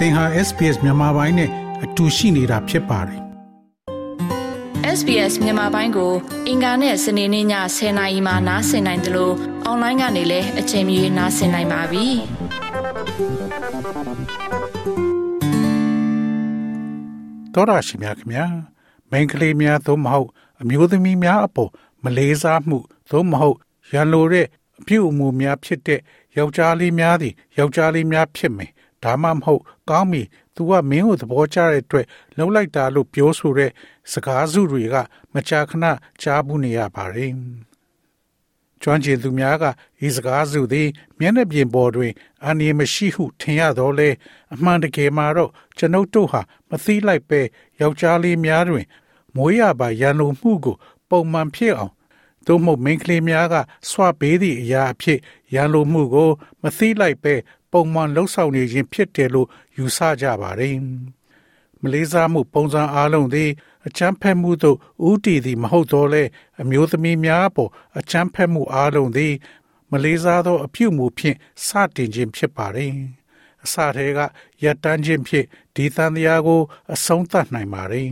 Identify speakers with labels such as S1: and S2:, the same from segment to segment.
S1: သင်ဟာ SPS မြန်မာပိုင်းနဲ့အတူရှိနေတာဖြစ်ပါတယ်
S2: SBS မြန်မာပိုင်းကို အင်ကာနဲ့စနေနေ့ည10:00နာရီမှနားဆင်နိုင်တယ်လို့အွန်လိုင်းကနေလည်းအချိန်မီနားဆင်နိုင်ပါပြီ။
S1: တော်ရရှိမြခင်ဗျာမိန်ကလေးများသို့မဟုတ် အမျိုးသမီးများအပေါ်မလေးစားမှုသို့မဟုတ်ရန်လိုတဲ့အပြုအမူများဖြစ်တဲ့ယောက်ျားလေးများသည်ယောက်ျားလေးများဖြစ်မယ် ဒါမှမဟုတ်ကောင်းပြီသူကမင်းကိုသဘောကျတဲ့အတွက်လှုပ်လိုက်တာလို့ပြောဆိုတဲ့စကားစုတွေက မကြာခဏကြားဘူးနေရပါတယ်ကျွမ်းကျင်သူများကဤစကားစုသည် မျက်နှာပြင်ပေါ်တွင်အန္တရာယ်မရှိဟုထင်ရတော့လေအမှန်တကယ်မှာတော့ကျွန်ုပ်တို့ဟာမသိလိုက်ပဲယောက်ျားလေးများတွင် မွေးရပါရန်လိုမှုကို ပုံမှန်ဖြစ်အောင်သို့မဟုတ်မိန်းကလေးများကဆွပေးသည့်အရာအဖြစ်ရန်လိုမှုကို မသိလိုက်ပဲ ပုံမှန်လှုပ်ဆောင်နေခြင်းဖြစ်တယ်လို့ယူဆကြပါတယ်။မလေးစားမှုပုံစံအားလုံးသည်အချမ်းဖက်မှုသို့ဥတီသည်မဟုတ်တော့လဲအမျိုးသမီးများပေါ်အချမ်းဖက်မှုအားလုံးသည် မလေးစားသောအပြုအမူဖြင့်စတင်ခြင်းဖြစ်ပါတယ်။အစထဲကရတန်းခြင်းဖြင့်ဒီသံတရားကို အဆုံးသတ်နိုင်ပါတယ်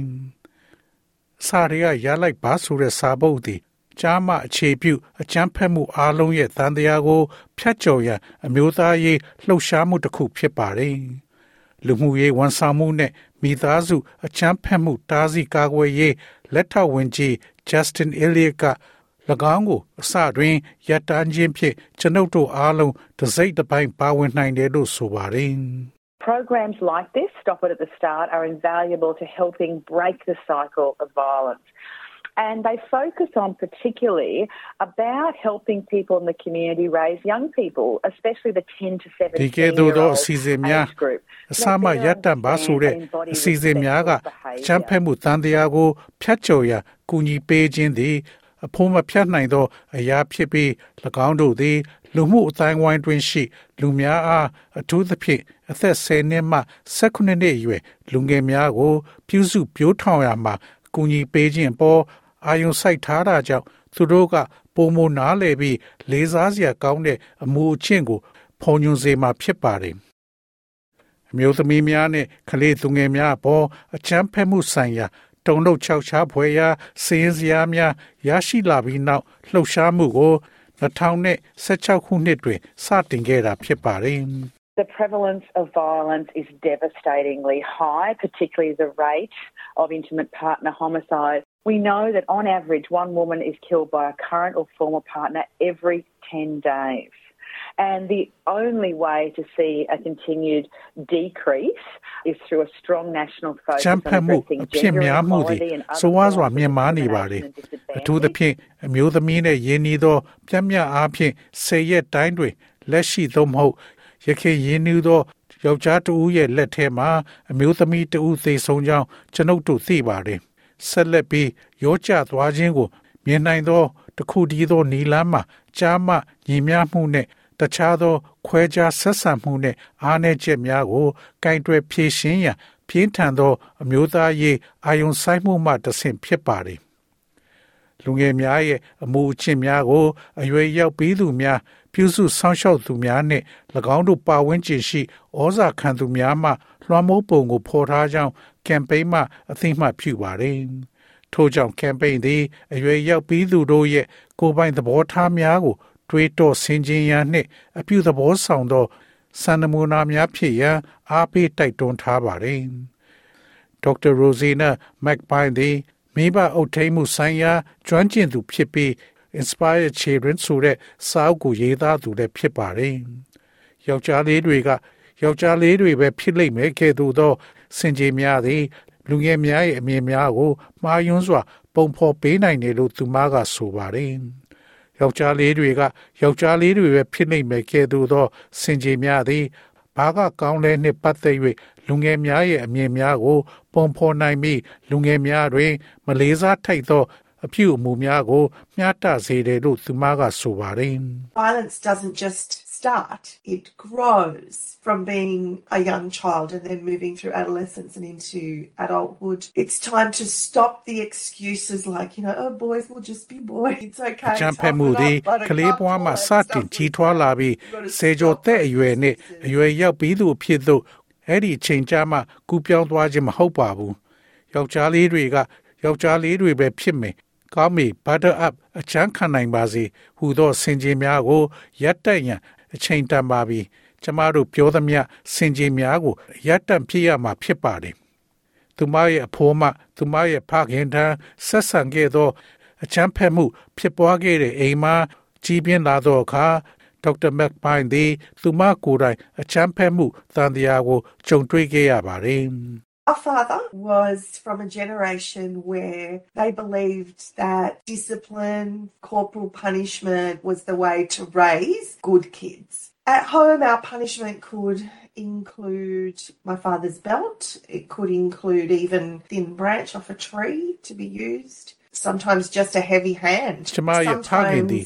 S1: ။စာရီကရလိုက်ပါဆိုတဲ့စာပုတ်သည် ကြားမှအခြေပြုအကြမ်းဖက်မှုအားလုံးရဲ့သံတရားကိုဖျက်ကျော်ရန်အမျိုးသားရေးလှုပ်ရှားမှုတစ်ခုဖြစ်ပါတယ်။လူမှုရေးဝန်ဆောင်မှုနဲ့မိသားစုအချမ်းဖက်မှုတားဆီးကာကွယ်ရေးလက်ထောက်ဝန်ကြီး Justin Elliott က၎င်းကိုအစတွင်ရတန်းခြင်းဖြင့်ကျွန်ုပ်တို့အားလုံးတစိမ့်တစ်ပိုင်းပါဝင်နိုင်တယ်လို့ဆိုပါတယ်။
S3: Programs like this, Stop It at the Start, are invaluable to helping break the cycle of violence. And they focus on particularly about helping people in the community raise young people, especially the 10 to 17
S1: ဒီကဲ့သို့သောအစီအစဉ်များအစမှရပ်တန့်ပါဆိုတဲ့အစီအစဉ်များကချမ်းဖက်မှုတန်တရားကိုဖျက်ချော်ရကူညီပေးခြင်းသည်အဖို့မဖြတ်နိုင်သောအရာဖြစ်ပြီး၎င်းတို့သည်လူမှုအတိုင်းဝိုင်းတွင်ရှိ လူများအားအထူးသဖြင့်အသက်10နှစ်မှ19နှစ်အရွယ်လူငယ်များကို ပြုစုပြောထောင်ရမှာကူညီပေးခြင်းပေါ် အာယုံစိုက်ထားတာကြောင့်သူတို့ကပုံမနားလည်ပြီးလေးစားစရာကောင်းတဲ့အမှုအချင်းကို ဖုံညွှန်စေမှာဖြစ်ပါတယ်အမျိုးသမီးများနဲ့ကလေးသူငယ်များအပေါ်အချမ်းဖက်မှုဆိုင်ရာတုံ့လောက်ချောက်ချားဖွယ်ရာစင်းစရာများရရှိလာပြီးနောက်လှုပ်ရှားမှုကို2016ခုနှစ်တွင်စတင်ခဲ့တာဖြစ်ပါတယ်
S3: The prevalence of violence is devastatingly high, particularly the rate of intimate partner homicide. We know that on average, one woman is killed by a current or former partner every 10 days. And the only way to see a continued decrease is through a strong national focus on addressing gender equality and other
S1: ဆိုဝါစွာမြင်မာနေပါလေအထူးသဖြင့်အမျိုးသမီးနဲ့ယင်းဤသောပြတ်မြတ်အားဖြင့်ဆေရက်တိုင်းတွင်လက်ရှိသို့မဟုတ်ရခင်ယင်းဤသောယောက်ျားတဦးရဲ့လက်ထဲမှာအမျိုးသမီးတဦးသေဆုံးကြောင်းကျွန်ုပ်တို့သိပါတယ် ဆက်လက်ပြီးရောကျသွားခြင်းကိုမြင်နိုင်သောတခုတည်းသောနီလန်းမှာကြားမှညီမျှမှုနှင့်တခြားသော ခွဲခြားဆက်ဆံမှုနှင့်အားနည်းချက်များကိုကင်တွယ်ဖြေရှင်းရန်ပြင်းထန်သော အမျိုးသားရေးအာယုံဆိုင်မှုမှတဆင့်ဖြစ်ပါသည်လူငယ်များရဲ့အမှုအချင်းများကိုအရွယ်ရောက်ပြီးသူများ ပြုစုဆောင်းလျှောက်သူများနှင့်၎င်းတို့ပါဝင်ကျင်ရှိဩဇာခံသူများမှလွှမ်းမိုးပုံကိုဖော်ထားကြောင်းကမ်ပိန်းမှအသိမှတ်ပြုပါတယ်။ထို့ကြောင့်ကမ်ပိန်းသည်အရွယ်ရောက်ပြီးသူတို့ရဲ့ကိုယ်ပိုင်သဘောထားများကို တွေးတောဆင်ခြင်ရန်နှင့်အပြုသဘောဆောင်သောစံနမူနာများဖြစ်ရန်အားပေးတိုက်တွန်းထားပါတယ်။ဒေါက်တာရိုဇီနာမက်ပိုင်သည်မိဘအုပ်ထိန်းမှုဆိုင်ရာကျွမ်းကျင်သူဖြစ်ပြီး Inspire Children ဆိုတဲ့စာအုပ်ကိုရေးသားသူလည်းဖြစ်ပါတယ်။ယောက်ျားလေးတွေကယောက်ျားလေးတွေပဲဖြစ်လိမ့်မယ်ကဲ့သို့သောစင်ကြေများသည်လူငယ်များရဲ့အမြင်များကိုမှားယွင်းစွာ ပုံဖော်ပေးနိုင်တယ်လို့သူမကဆိုပါတယ်။ယောက်ျားလေးတွေကယောက်ျားလေးတွေပဲဖြစ်နိုင်မယ်ကဲ့သို့သောစင်ကြေများသည်ဘာကကောင်းလဲနှင့်ပတ်သက်၍လူငယ်များရဲ့အမြင်များကို ပုံဖော်နိုင်ပြီးလူငယ်များတွင် မလေးစားထိုက်သော အပြုအမူများကိုမျှတစေတယ်လို့သူမကဆိုပါတယ်
S4: Violence doesn't just start it grows from being a young child and then moving through adolescence and into adulthood it's time to stop the excuses like you know oh boys will just be boys it's okay
S1: ချမ်းဖက်မှုသည်ကလေးပွားမှစတင်ကြီးထွားလာပြီးစေကျော်တဲ့အရွယ်နှင့်အရွယ်ရောက်ပြီးသူအဖြစ်သို့အဲ့ဒီအချိန်ကြာမှကူပြောင်းသွားခြင်းမဟုတ်ပါဘူးယောက်ျားလေးတွေကယောက်ျားလေးတွေပဲဖြစ်မယ် ကောင်းပြီ butter up အချမ်းခံနိုင်ပါစေဟူသောစင်ကြင်များကိုရပ်တန့်ရန်အချိန်တန်ပါပြီကျမတို့ပြောသမျှစင်ကြင်များကိုရပ်တန့်ဖြစ်ရမှာဖြစ်ပါတယ်သူမရဲ့အဖိုးမသူမရဲ့ဖခင်ထံဆက်ဆံခဲ့သော အချမ်းဖက်မှု ဖြစ်ပွားခဲ့တဲ့အိမ်မှာကြီးပြင်းလာသောအခါဒေါက်တာမက်ပိုင်သည် သူမကိုယ်တိုင်အချမ်းဖက်မှုသံတရားကိုကြုံတွေ့ခဲ့ရပါတယ်။
S4: Our father was from a generation where they believed that discipline, corporal punishment was the way to raise good kids. At home, our punishment could include my father's belt. It could include even thin branch off a tree to be used. Sometimes just a heavy hand.
S1: ကျမရဲ့ဖခင်သည်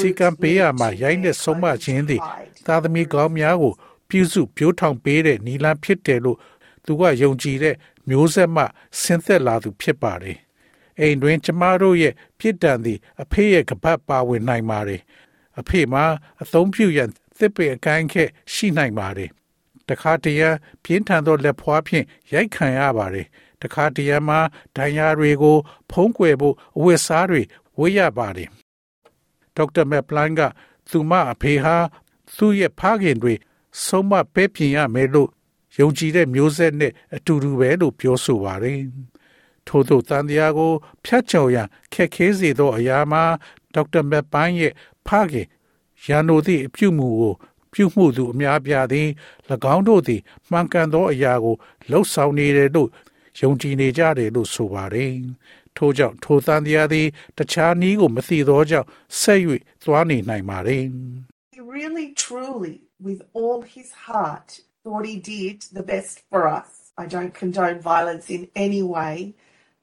S1: စီကံပေးရမှာရိုင်းတဲ့ဆုံးမခြင်းသည်သာသမီကောင်းများကိုပြုစုပြိုးထောင်ပေးတဲ့နီလန်ဖြစ်တယ်လို့ သူကယုံကြည်တဲ့မျိုးဆက်မှဆင်းသက်လာသူဖြစ်ပါတယ်။အိမ်တွင် ကျမတို့ရဲ့ပြစ်ဒဏ်သည် အဖေရဲ့ကပတ်ပါဝင်နိုင်ပါတယ်။အဖေမှာအသုံးပြုရန်သစ်ပင်အကိုင်းခက်ရှိနိုင်ပါတယ်။တခါတရံပြင်းထန်သောလက်ဖွားဖြင့်ရိုက်ခံရပါတယ်။တခါတရံမှာဒဏ်ရာတွေကို ဖုံးကွယ်ဖို့အဝတ်စားတွေဝေးရပါတယ်။ဒေါက်တာမက်ပလန်ကသူမအဖေဟာသူ့ရဲ့ဖခင်တွေဆုံးမပဲပြင်ရမယ်လို့ ယုံကြည်တဲ့မျိုးဆက်နဲ့အတူတူပဲလို့ပြောဆိုပါတယ်။ထို့သောတန်တရားကိုဖျက်ချော်ရန်ခက်ခဲစေသောအရာမှာဒေါက်တာမက်ပိုင်းရဲ့ဖခင်ရန်နိုသည့်အပြုမှုကိုပြုမှုသူအများပြားသည်၎င်းတို့သည်မှန်ကန်သောအရာကိုလှုပ်ဆောင်နေတယ်လို့ယုံကြည်နေကြတယ်လို့ဆိုပါတယ်။ထို့ကြောင့်ထိုတန်တရားသည်တခြားနည်းကိုမသိသောကြောင့်ဆက်၍သွားနေနိုင်ပါတယ်။
S4: He really truly with all his heart thought he did the best for us. I don't condone violence in any way,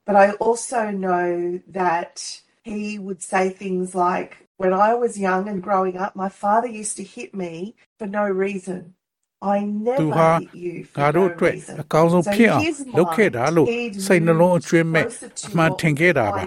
S4: but I also know that he would say things like, when I was young and growing up, my father used to hit me for no reason. I never hit you for no reason.
S1: အကောင်းဆုံးဖြစ်အောင်လုပ်ခဲ့တာလို့စိတ်နှလုံးအကျွင်းမဲ့အမှန်ထင်ခဲ့တာပါ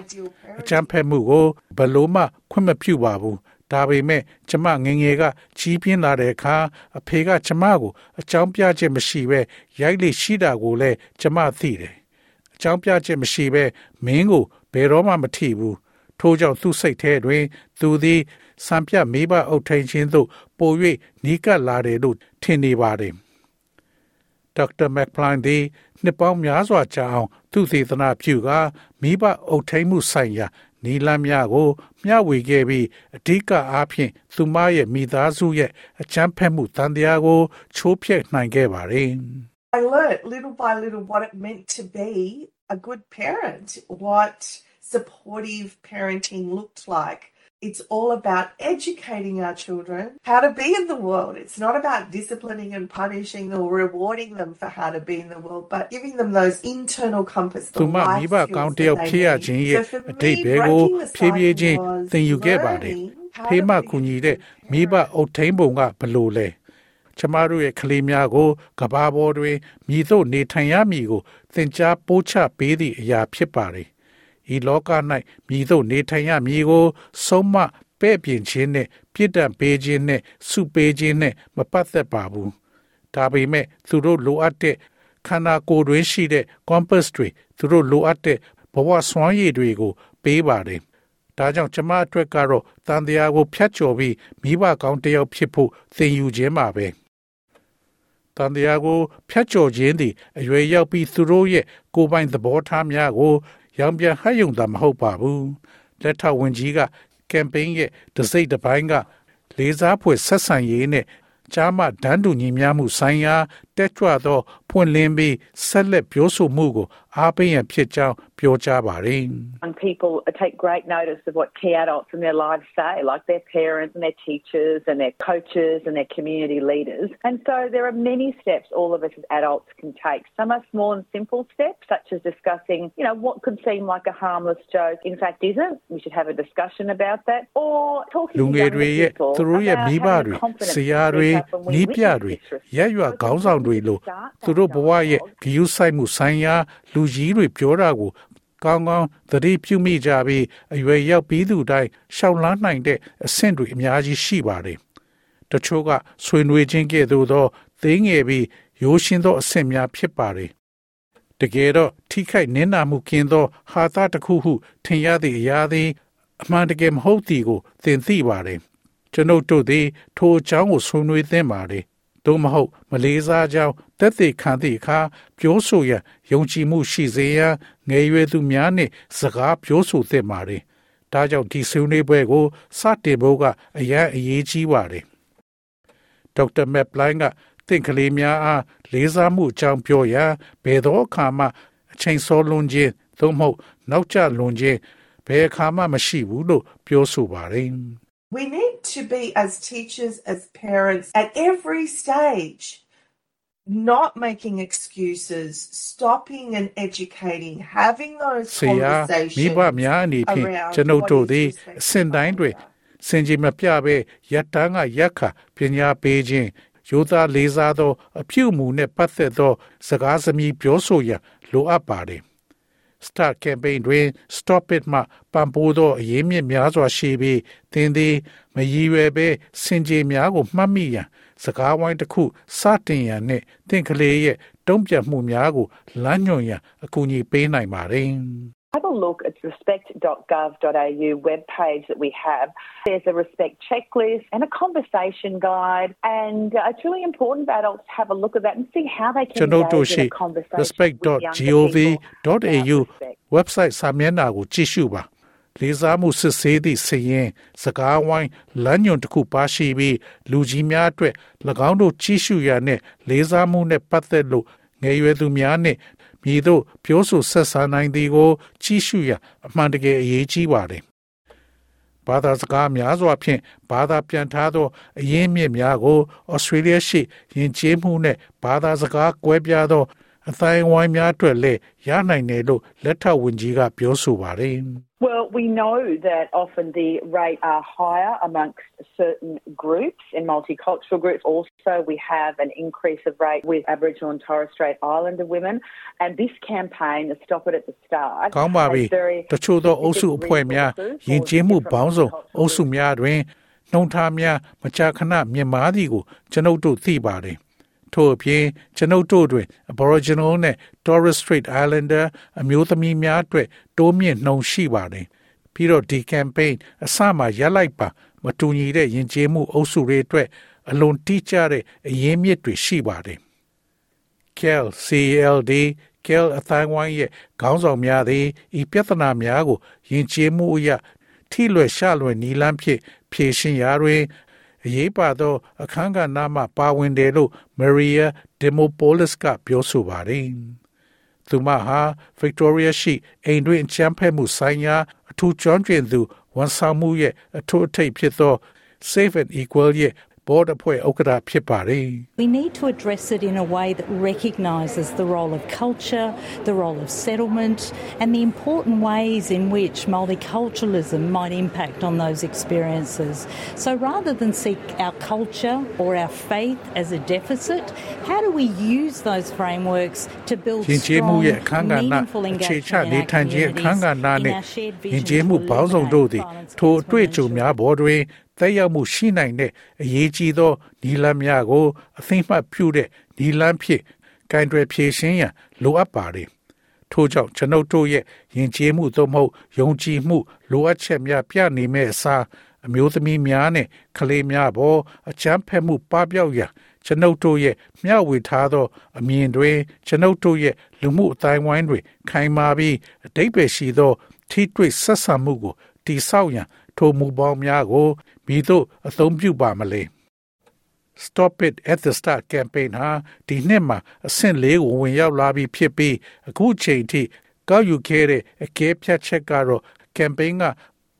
S1: အချမ်းဖက်မှုကိုဘလို့မှခွင့်မပြုပါဘူး ဒါပေမဲ့ကျမငငယ်ကကြီးပြင်းလာတဲ့အခါအဖေကကျမကိုအကြောင်းပြချက်မရှိပဲရိုက်လေရှိတာကိုလည်းကျမသိတယ်။အကြောင်းပြချက်မရှိပဲမင်းကိုဘယ်တော့မှမထိဘူး။ထို့ကြောင့်သူ့စိတ်ထဲတွင် သူသည်စံပြမိဘအုပ်ထိန်ခြင်းသို့ပို၍နီးကပ်လာတယ်လို့ထင်နေပါတယ်။ဒေါက်တာမက်ဖလိုင်သည်နှစ်ပေါင်းများစွာကြာအောင်သူသေသနာပြုကာမိဘအုပ်ထိန်မှုဆိုင်ရာ နီလန်းများကို မျှဝေခဲ့ပြီးအဓိကအားဖြင့်သူမရဲ့မိသားစုရဲ့အချမ်းဖက်မှုတန်တရားကို ချိုးဖျက်နိုင်ခဲ့ပါတယ်။
S4: I learned little by little what it meant to be a good parent, what supportive parenting looked like. It's all about educating our children how to be in the world. It's not about disciplining and punishing or rewarding them for how to be in the world, but giving them those internal compass.
S1: သူမမိဘကောင်းတယောက်ဖြစ်ရခြင်းရဲ့အတိတ်ဘယ်ကိုဖြည်းဖြည်းချင်းသင်ယူခဲ့ပါတယ်။ဖေးမကူညီတဲ့မိဘအုပ်ထိန်ပုံကဘလို့လဲ။ကျမတို့ရဲ့ကလေးများကိုကဘာပေါ်တွင်မြည်သို့နေထိုင်ရမည်ကိုသင်ကြားပို့ချပေးသည့်အရာဖြစ်ပါတယ် ဤလောက၌မြည်သို့နေထိုင်ရမည်ကို ဆုံးမပဲ့ပြင်ခြင်းနဲ့ပြစ်ဒဏ်ပေးခြင်းနဲ့စုပေးခြင်းနဲ့မပတ်သက်ပါဘူးဒါပေမဲ့သူတို့လိုအပ်တဲ့ခန္ဓာကိုယ်တွင်ရှိတဲ့ compass တွေသူတို့လိုအပ်တဲ့ဘဝစွမ်းရည်တွေကိုပေးပါတယ်ဒါကြောင့်ကျမအတွက်ကတော့တန်တရားကိုဖျက်ချော်ပြီးမိဘကောင်းတယောက်ဖြစ်ဖို့သင်ယူခြင်းပါပဲတန်တရားကိုဖျက်ချော်ခြင်းသည်အရွယ်ရောက်ပြီးသူတို့ရဲ့ကိုယ်ပိုင်သဘောထားများကို ရောင်ပြန်ဟတ်ယုံတာမဟုတ်ပါဘူးလက်ထောက်ဝင်ကြီးကကမ်ပိန်းရဲ့တစိမ့်တစ်ပိုင်းကလေးစားဖွယ်ဆက်ဆံရေးနဲ့ကြားမှဒန်းတူညီမျှမှုဆိုင်ရာတက်ကြွသောဖွင့်လင်းပြီးဆက်လက်ပြောဆိုမှုကိုအားပေးရန်ဖြစ်ကြောင်းပြောကြားပါတယ်
S3: Young people take great notice of what key adults in their lives say, like their parents and their teachers and their coaches and their community leaders. And so there are many steps all of us as adults can take. Some are small and simple steps, such as discussing, you know, what could seem like a harmless joke in fact isn't. We should have a discussion about that. Or talking
S1: လူငယ်တွေရဲ့သူတို့ရဲ့မိဘတွေဆရာတွေနီးပြတွေရက်ရွာခေါင်းဆောင်တွေ ေလို့သူတို့ဘဝရဲ့ဂရုစိုက်မှုဆိုင်ရာ လူကြီးတွေပြောတာကိုကောင်းကောင်းသတိပြုမိကြပြီးအရွယ်ရောက်ပြီးသူတိုင်းရှောင်လန်းနိုင်တဲ့အဆင့်တွေအများကြီးရှိပါတယ်။တတချို့ကဆွေးနွေးခြင်းကဲ့သို့သောသိငယ်ပြီးရိုးရှင်းသောအဆင့်များဖြစ်ပါတယ်။တကယ်တော့ထိခိုက်နစ်နာမှုကင်းသော ဟာသတစ်ခုဟုထင်ရသည့်အရာသည်အမှန်တကယ်မဟုတ်သည်ကိုသင်သိပါတယ်။ကျွန်ုပ်တို့သည်ထိုအကြောင်းကိုဆွေးနွေးသင့်ပါတယ်။ သို့မဟုတ်မလေးစားကြောင်းတက်သေးခံသည့်အခါပြောဆိုရန်ယုံကြည်မှုရှိစေရန်ငယ်ရွယ်သူများနှင့်စကားပြောဆိုသင့်ပါတယ်။ဒါကြောင့်ဒီဆွေးနွေးပွဲကိုစတင်ဖို့ကအရန်အရေးကြီးပါတယ်။ဒေါက်တာမက်ပလိုင်းကတင့်ကလေးများအားလေးစားမှုအကြောင်းပြောရန်ဘယ်သောအခါမှအချိန်စောလွန်ခြင်းသို့မဟုတ် နောက်ကျလွန်ခြင်းဘယ်အခါမှမရှိဘူးလို့ပြောဆိုပါတယ်။
S4: We need to be, as teachers, as parents, at every stage, not making excuses, stopping and educating, having those
S1: ဆရာမိ
S4: conversations.
S1: ဘများအနေဖြင့်
S4: around
S1: ကျွန်ုပ်
S4: what
S1: တို့
S4: is
S1: သည်
S4: respect
S1: အစဉ်တိုင်းတွင်စင်ကြီးမပြပဲယတန်းကရက်ခပညာပေးခြင်းယောသားလေးစားသော အပြုအမူနှင့်ပတ်သက်သော စကားစမြည်ပြောဆိုရန်လိုအပ်ပါတယ် Start campaign တွင် Stop it မှပံ့ပိုးသောအရေးမြစ်များစွာရှိပြီးသင်သည်မရည်ရွယ်ပဲစင်ကြေများကိုမှတ်မိရန်စကားဝိုင်းတစ်ခုစတင်ရန်နှင့်သင်ကလေးရဲ့တုံ့ပြန်မှုများကိုလမ်းညွှန်ရန်အကူအညီပေးနိုင်ပါတယ်
S3: Have a look at the respect.gov.au webpage that we have. There's a respect checklist and a conversation guide, and uh, it's really important for adults to have a look at that and see how they can
S1: ကျွန်ုပ်တို့
S3: engage
S1: ရှိ
S3: in a conversation with younger people about
S1: respect.gov.au
S3: respect.
S1: website စာမျက်နှာကိုကြည့်ရှုပါလေးစားမှုစစ်ဆေးသည့်စည်ရင်စကားဝိုင်းလမ်းညွန်တစ်ခုပါရှိပြီးလူကြီးများအတွက်၎င်းတို့ကြည့်ရှုရနှင့်လေးစားမှုနှင့်ပတ်သက်လို့ငယ်ရွယ်သူများနှင့် မြည်သို့ပြောဆိုဆက်ဆံနိုင်သည်ကိုကြည့်ရှုရအမှန်တကယ်အရေးကြီးပါတယ်ဘာသာစကားများစွာဖြင့်ဘာသာပြန်ထားသောအရင်းမြစ်များကိုဩစတြေးလျရှိယဉ်ကျေးမှုနှင့်ဘာသာစကားကွဲပြားသောအတိုင်းဝိုင်းများအတွက်လည်းရနိုင်တယ်လို့လက်ထောက်ဝန်ကြီးကပြောဆိုပါတယ်။
S3: Well, we know that often the rate are higher amongst certain groups and multicultural groups. Also, we have an increase of rate with Aboriginal and Torres Strait Islander women. And this campaign, the Stop It at the Start,
S1: ကောင်းပါပြီ
S3: has very
S1: တချို့သောအုပ်စု
S3: specific
S1: အဖွဲ့များ
S3: resources
S1: ယဉ်
S3: for
S1: ကျေးမှု
S3: different
S1: ပေါင်းစုံ
S3: multicultural
S1: အုပ်စု
S3: groups.
S1: များတွင်နှုံထားများမကြာခဏမြင်မာသည်ကိုကျွန်ုပ်တို့သိပါတယ် ထို့အပြင်ကျွန်ုပ်တို့တွင် Aboriginal နဲ့ Torres Strait Islander အမျိုးသမီးများအတွက်တိုးမြင့်နှုံရှိပါတယ်ပြီးတော့ဒီ campaign အစမှရက်လိုက်ပါမတူညီတဲ့ယဉ်ကျေးမှုအုပ်စုတွေအတွက်အလွန်တိကျတဲ့အရင်းမြစ်တွေရှိပါတယ် KEL CLD KEL အတိုင်းဝိုင်းရဲ့ခေါင်းဆောင်များသည်ဤပြဿနာများကိုယဉ်ကျေးမှုအရထိလွယ်ရှလွယ်နီလန်းဖြင့်ဖြေရှင်းရာတွင် အရေးပါသောအခန်းကဏ္ဍမှပါဝင်တယ်လို့ Maria Demopolis ကပြောဆိုပါတယ်။သူမဟာ Victoria ရှိအိမ်တွင်အချမ်းဖက်မှုဆိုင်ရာအထူးကျွမ်းကျင်သူဝန်ဆောင်မှုရဲ့အထူးအထိပ်ဖြစ်သော Safe and Equal ရဲ့ board အဖွဲ့ဥက္ကဋ္ဌဖြစ်ပါတယ်။
S5: We need to address it in a way that recognises the role of culture, the role of settlement, and the important ways in which multiculturalism might impact on those experiences. So rather than seek our culture or our faith as a deficit, how do we use those frameworks to build
S1: ယဉ်ကျေးမှု
S5: strong,
S1: ရဲ့အခန်းကဏ္ဍ
S5: meaningful
S1: အခြေချ
S5: engagement
S1: နေ
S5: in our
S1: ထိုင်ခြင်းအခန်း
S5: communities,
S1: ကဏ္ဍ
S5: in
S1: နှင့်
S5: our shared
S1: ယဉ်
S5: vision
S1: ကျေး
S5: to
S1: မှုပေါင်းစုံတို့သည်
S5: eliminate
S1: ထို
S5: violence
S1: အတွေ့အကြုံ
S5: against women
S1: များပေါ်တွင် တက်ရောက်မှုရှိနိုင်တဲ့အရေးကြီးသောနီလန်းများကို အသိမှတ်ပြုတဲ့နီလန်းဖြင့်ကင်တွယ်ဖြည့်ရှင်းရန်လိုအပ်ပါသည်ထို့ကြောင့်ကျွန်ုပ်တို့ရဲ့ယဉ်ကျေးမှုသို့မဟုတ်ယုံကြည်မှုလိုအပ်ချက်များပြနေမဲ့အစားအမျိုးသမီးများနဲ့ကလေးများပေါ်အချမ်းဖက်မှုပပျောက်ရန်ကျွန်ုပ်တို့ရဲ့မျှဝေထားသော အမြင်တွေကျွန်ုပ်တို့ရဲ့လူမှုအတိုင်းဝိုင်းတွေခိုင်မာပြီးအတိတ်ပဲရှိသော ထိတွေ့ဆက်ဆံမှုကိုတိဆောက်ရန်ထိုမူပေါင်းများကို မိတို့အသုံးပြုပါမလဲ Stop it at the start campaign ဟာဒီနှစ်မှာအဆင့်လေးကိုဝင်ရောက်လာပြီးဖြစ်ပြီးအခုချိန်ထိကောက်ယူခဲ့တဲ့အကဲဖြတ်ချက်ကတော့ campaign က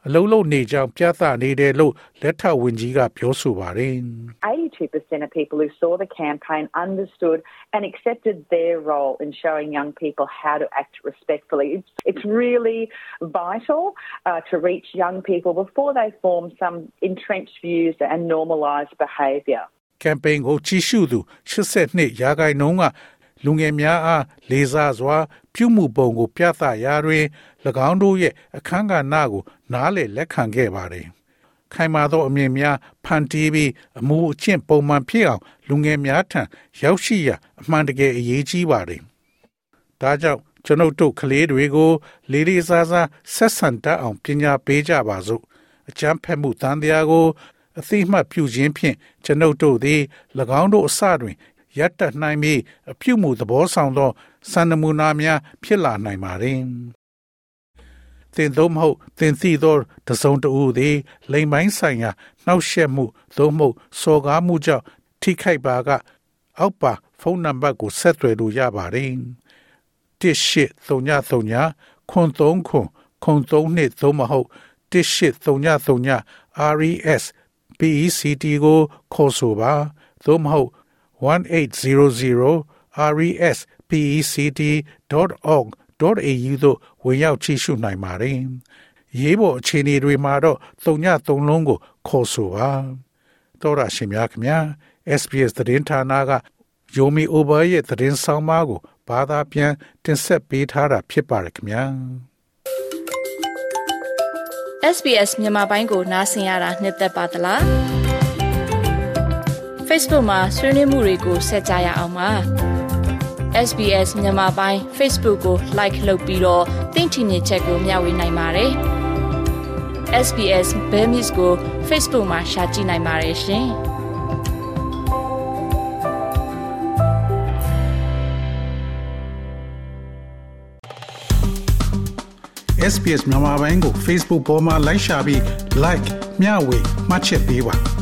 S1: အလုံးလုံးနေကြောင်ပြသနေတယ်လို့လက်ထောက်ဝန်ကြီးကပြောဆိုပါတယ်။
S3: 82% of people who saw the campaign understood and accepted their role in showing young people how to act respectfully. It's, it's really vital uh, to reach young people before they form some entrenched views and normalise behaviour.
S1: campaign ကိုကြီးစုသူ82ရာခိုင်နှုန်းက လူငယ်များအားလေးစားစွာ ပြုမှုပုံကို ပြသရာတွင်၎င်းတို့ရဲ့အခန်းကဏ္ဍကို နားလည်လက်ခံခဲ့ပါတယ်။ခိုင်မာသောအမြင်များဖန်တီးပြီးအမှုအကျင့်ပုံမှန်ဖြစ်အောင် လူငယ်များထံရောက်ရှိရအမှန်တကယ်အရေးကြီးပါတယ်။ဒါကြောင့်ကျွန်ုပ်တို့ကလေးတွေကို လေးလေးစားစားဆက်ဆံတတ်အောင်ပညာပေးကြပါစို့။အကျမ်းဖက်မှုတန်တရားကိုအသိမှတ်ပြုခြင်းဖြင့်ကျွန်ုပ်တို့သည်၎င်းတို့အစတွင် ရပ်တတ်နိုင်ပြီးအပြုမှုသဘောဆောင်သောစံနမူနာများဖြစ်လာနိုင်ပါသည်။သင်သို့မဟုတ်သင်သိသောတစုံတဦးသည် လိမ်ပိုင်းဆိုင်ရာနှောက်ယှက်မှုသို့မဟုတ်စော်ကားမှုကြောင့်ထိခိုက်ပါက အောက်ပါဖုန်းနံပါတ်ကိုဆက်သွယ်လို့ရပါတယ်။တစ်ရှိ3ည3ခွန်3ခွန်ခွန်3နှစ်သို့မဟုတ်တစ်ရှိ3ည3ည RES PECT ကိုခေါ်ဆိုပါသို့မဟုတ် 1800 respect.org.au သို့ဝင်ရောက်ချိရှုနိုင်ပါတယ်။ရေးပေါ်အခြေအနေတွေမှာတော့၃ည၃လုံးကိုခေါ်ဆိုပါ။တော်ရရှိမြခင်ဗျာ SPS သတင်းဌာနကယိုမီအိုဘာရဲ့သတင်းဆောင်မကိုဘာသာပြန်တင်ဆက်ပေးထားတာဖြစ်ပါတယ်ခင်ဗျာ။
S2: SBS မြန်မာပိုင်းကိုနားဆင်ရတာနှစ်သက်ပါတလား Facebook မှာဆွေးနွေးမှုတွေကိုဆက်ကြရအောင်ပါ SBS မြန်မာပိုင်း Facebook ကို Like လုပ်ပြီးတော့သင်ချင်တဲ့ချက်ကိုမျှဝေနိုင်ပါတယ် SBS Bemis ကို Facebook မှာ Share ကြည့်နိုင်ပါတယ်ရှင်
S1: SPS မြန်မာပိုင်းကို Facebook ပေါ်မှာ like ရှာပြီး like မျှဝေမှတ်ချက်ပေးပါ